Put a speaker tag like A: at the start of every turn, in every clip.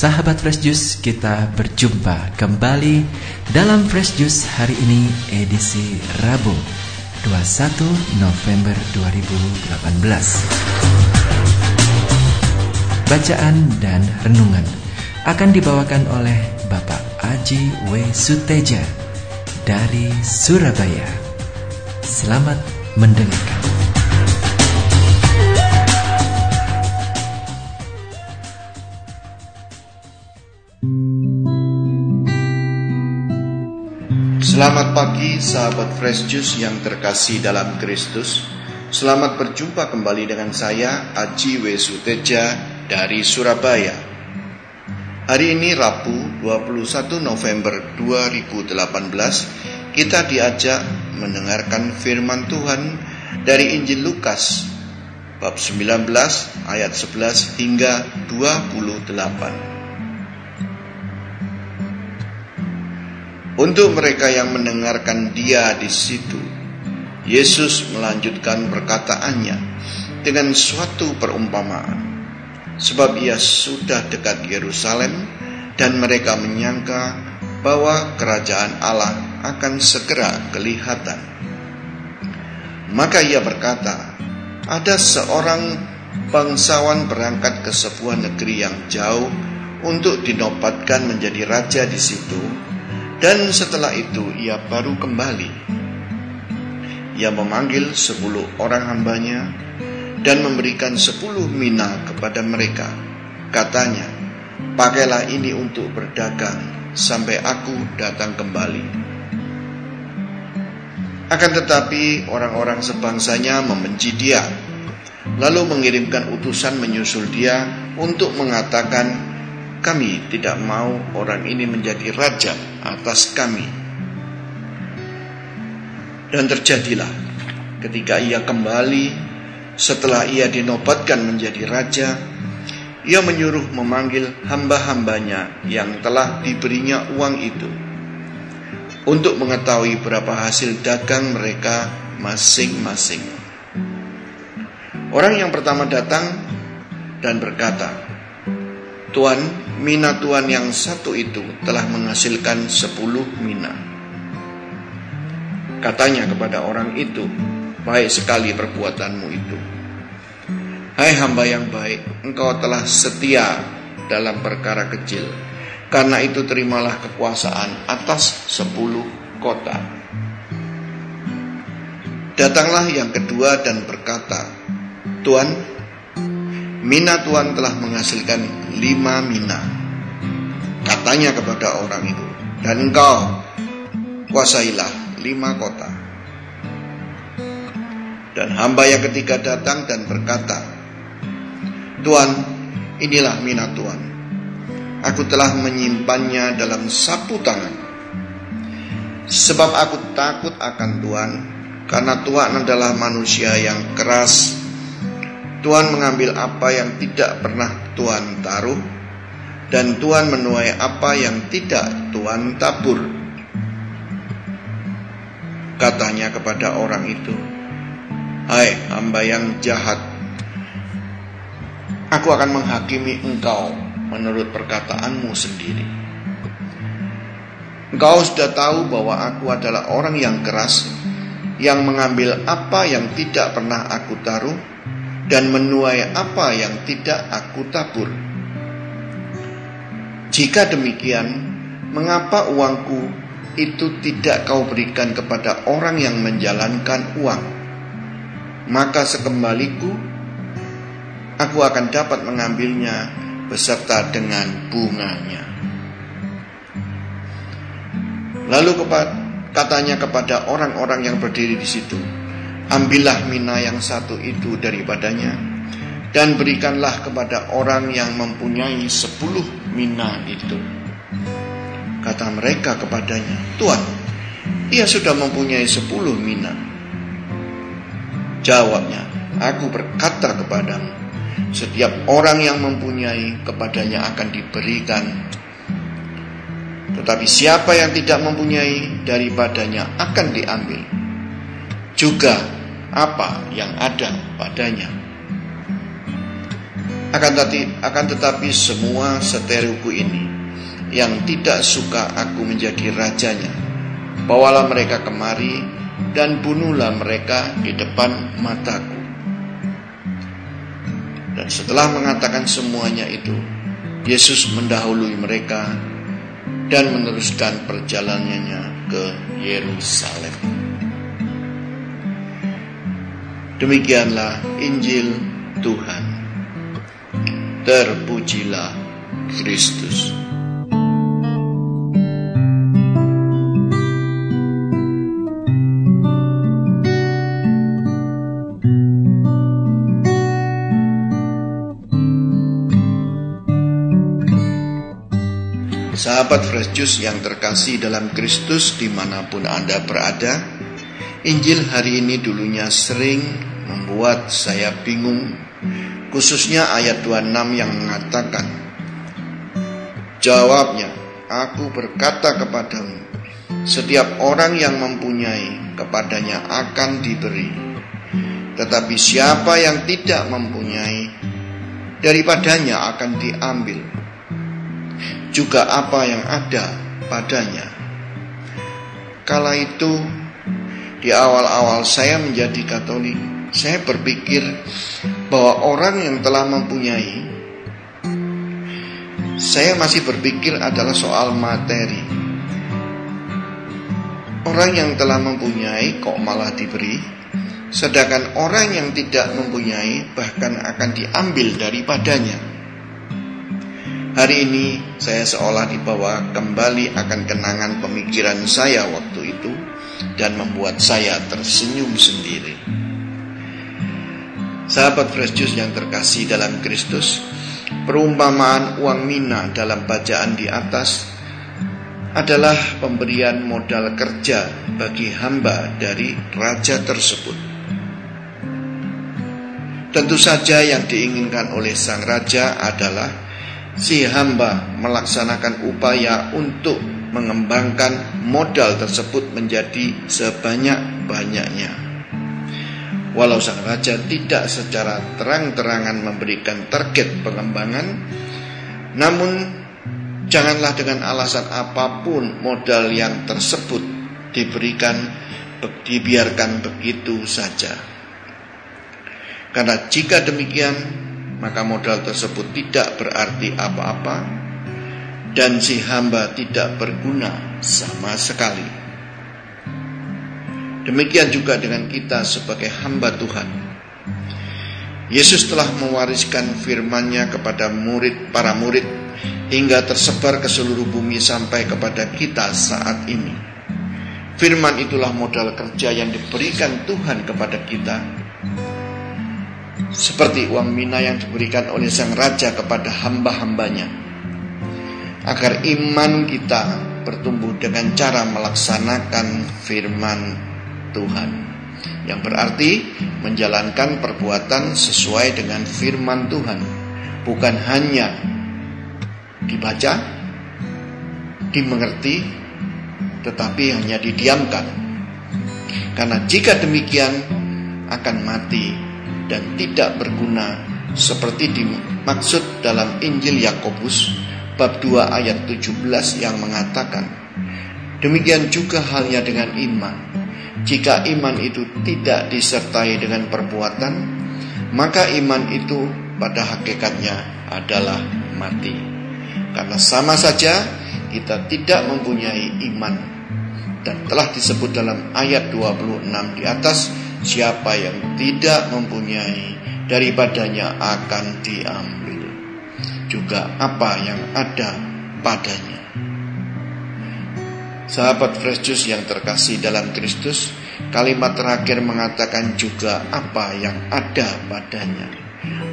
A: sahabat Fresh Juice, kita berjumpa kembali dalam Fresh Juice hari ini edisi Rabu 21 November 2018. Bacaan dan renungan akan dibawakan oleh Bapak Aji W. Suteja dari Surabaya. Selamat mendengarkan.
B: Selamat pagi sahabat Fresh Juice yang terkasih dalam Kristus. Selamat berjumpa kembali dengan saya Aji W. Suteja dari Surabaya. Hari ini Rabu 21 November 2018 kita diajak mendengarkan firman Tuhan dari Injil Lukas bab 19 ayat 11 hingga 28. Untuk mereka yang mendengarkan dia di situ, Yesus melanjutkan perkataannya dengan suatu perumpamaan. Sebab ia sudah dekat Yerusalem dan mereka menyangka bahwa kerajaan Allah akan segera kelihatan. Maka ia berkata, ada seorang bangsawan berangkat ke sebuah negeri yang jauh untuk dinobatkan menjadi raja di situ dan setelah itu ia baru kembali. Ia memanggil sepuluh orang hambanya dan memberikan sepuluh mina kepada mereka. Katanya, pakailah ini untuk berdagang sampai aku datang kembali. Akan tetapi orang-orang sebangsanya membenci dia, lalu mengirimkan utusan menyusul dia untuk mengatakan kami tidak mau orang ini menjadi raja atas kami. Dan terjadilah ketika ia kembali setelah ia dinobatkan menjadi raja, ia menyuruh memanggil hamba-hambanya yang telah diberinya uang itu untuk mengetahui berapa hasil dagang mereka masing-masing. Orang yang pertama datang dan berkata, "Tuan, mina tuan yang satu itu telah menghasilkan sepuluh mina. Katanya kepada orang itu, baik sekali perbuatanmu itu. Hai hamba yang baik, engkau telah setia dalam perkara kecil. Karena itu terimalah kekuasaan atas sepuluh kota. Datanglah yang kedua dan berkata, Tuan, mina tuan telah menghasilkan lima mina. Katanya kepada orang itu, dan engkau kuasailah lima kota. Dan hamba yang ketiga datang dan berkata, Tuhan, inilah mina Tuhan. Aku telah menyimpannya dalam sapu tangan. Sebab aku takut akan Tuhan, karena Tuhan adalah manusia yang keras Tuhan mengambil apa yang tidak pernah Tuhan taruh dan Tuhan menuai apa yang tidak Tuhan tabur. Katanya kepada orang itu, Hai hamba yang jahat, aku akan menghakimi engkau menurut perkataanmu sendiri. Engkau sudah tahu bahwa aku adalah orang yang keras, yang mengambil apa yang tidak pernah aku taruh, dan menuai apa yang tidak aku tabur. Jika demikian, mengapa uangku itu tidak kau berikan kepada orang yang menjalankan uang? Maka sekembaliku, aku akan dapat mengambilnya beserta dengan bunganya. Lalu katanya kepada orang-orang yang berdiri di situ, Ambillah mina yang satu itu daripadanya dan berikanlah kepada orang yang mempunyai sepuluh mina itu. Kata mereka kepadanya, Tuhan, ia sudah mempunyai sepuluh mina. Jawabnya, aku berkata kepadamu, setiap orang yang mempunyai kepadanya akan diberikan. Tetapi siapa yang tidak mempunyai daripadanya akan diambil. Juga apa yang ada padanya. Akan tetapi, akan tetapi semua seteruku ini yang tidak suka aku menjadi rajanya, bawalah mereka kemari dan bunuhlah mereka di depan mataku. Dan setelah mengatakan semuanya itu, Yesus mendahului mereka dan meneruskan perjalanannya ke Yerusalem. Demikianlah Injil Tuhan. Terpujilah Kristus. Sahabat Fresh Juice yang terkasih dalam Kristus di mana pun Anda berada, Injil hari ini dulunya sering membuat saya bingung, khususnya ayat 26 yang mengatakan, Jawabnya, aku berkata kepadamu, setiap orang yang mempunyai kepadanya akan diberi, tetapi siapa yang tidak mempunyai, daripadanya akan diambil juga apa yang ada padanya. Kala itu di awal-awal saya menjadi Katolik, saya berpikir bahwa orang yang telah mempunyai saya masih berpikir adalah soal materi. Orang yang telah mempunyai kok malah diberi, sedangkan orang yang tidak mempunyai bahkan akan diambil daripadanya. Hari ini saya seolah dibawa kembali akan kenangan pemikiran saya waktu itu dan membuat saya tersenyum sendiri. Sahabat Fresh Juice yang terkasih dalam Kristus, perumpamaan uang mina dalam bacaan di atas adalah pemberian modal kerja bagi hamba dari raja tersebut. Tentu saja yang diinginkan oleh sang raja adalah si hamba melaksanakan upaya untuk mengembangkan modal tersebut menjadi sebanyak-banyaknya. Walau sang raja tidak secara terang-terangan memberikan target pengembangan, namun janganlah dengan alasan apa pun modal yang tersebut diberikan dibiarkan begitu saja. Karena jika demikian maka modal tersebut tidak berarti apa-apa dan si hamba tidak berguna sama sekali. Demikian juga dengan kita sebagai hamba Tuhan. Yesus telah mewariskan firman-Nya kepada murid para murid hingga tersebar ke seluruh bumi sampai kepada kita saat ini. Firman itulah modal kerja yang diberikan Tuhan kepada kita seperti uang mina yang diberikan oleh sang raja kepada hamba-hambanya agar iman kita bertumbuh dengan cara melaksanakan firman Tuhan. Yang berarti menjalankan perbuatan sesuai dengan firman Tuhan. Bukan hanya dibaca dimengerti tetapi hanya didiamkan. Karena jika demikian akan mati dan tidak berguna seperti dimaksud dalam Injil Yakobus bab 2 ayat 17 yang mengatakan demikian juga halnya dengan iman jika iman itu tidak disertai dengan perbuatan maka iman itu pada hakikatnya adalah mati karena sama saja kita tidak mempunyai iman dan telah disebut dalam ayat 26 di atas Siapa yang tidak mempunyai daripadanya akan diambil juga apa yang ada padanya. Sahabat Fresh Juice yang terkasih dalam Kristus, kalimat terakhir mengatakan juga apa yang ada padanya.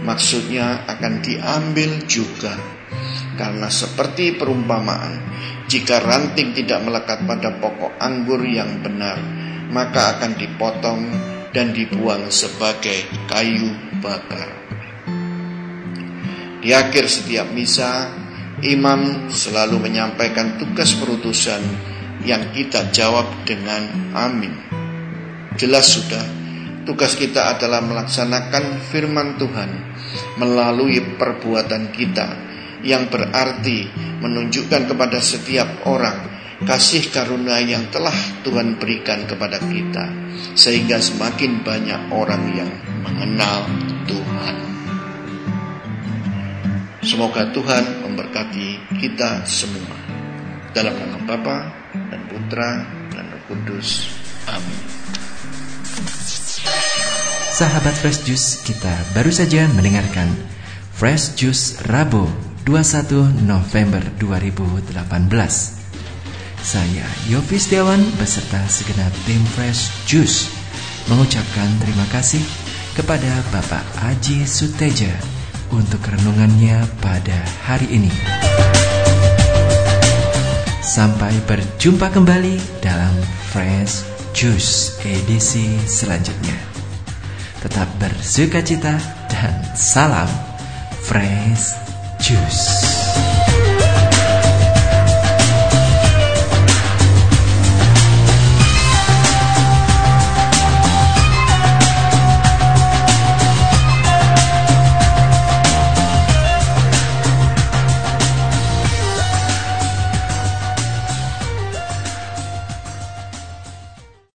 B: Maksudnya akan diambil juga. Karena seperti perumpamaan, jika ranting tidak melekat pada pokok anggur yang benar, maka akan dipotong dan dibuang sebagai kayu bakar. Di akhir setiap misa, imam selalu menyampaikan tugas perutusan yang kita jawab dengan amin. Jelas sudah, Tugas kita adalah melaksanakan firman Tuhan melalui perbuatan kita yang berarti menunjukkan kepada setiap orang kasih karunia yang telah Tuhan berikan kepada kita sehingga semakin banyak orang yang mengenal Tuhan. Semoga Tuhan memberkati kita semua. Dalam nama Bapa dan Putra dan Roh Kudus. Amin.
A: Sahabat Fresh Juice, kita baru saja mendengarkan Fresh Juice Rabu 21 November 2018. Saya Yofi Setiawan beserta segenap tim Fresh Juice mengucapkan terima kasih kepada Bapak Aji Suteja untuk renungannya pada hari ini. Sampai berjumpa kembali dalam Fresh Juice edisi selanjutnya tetap bersuka cita dan salam fresh juice.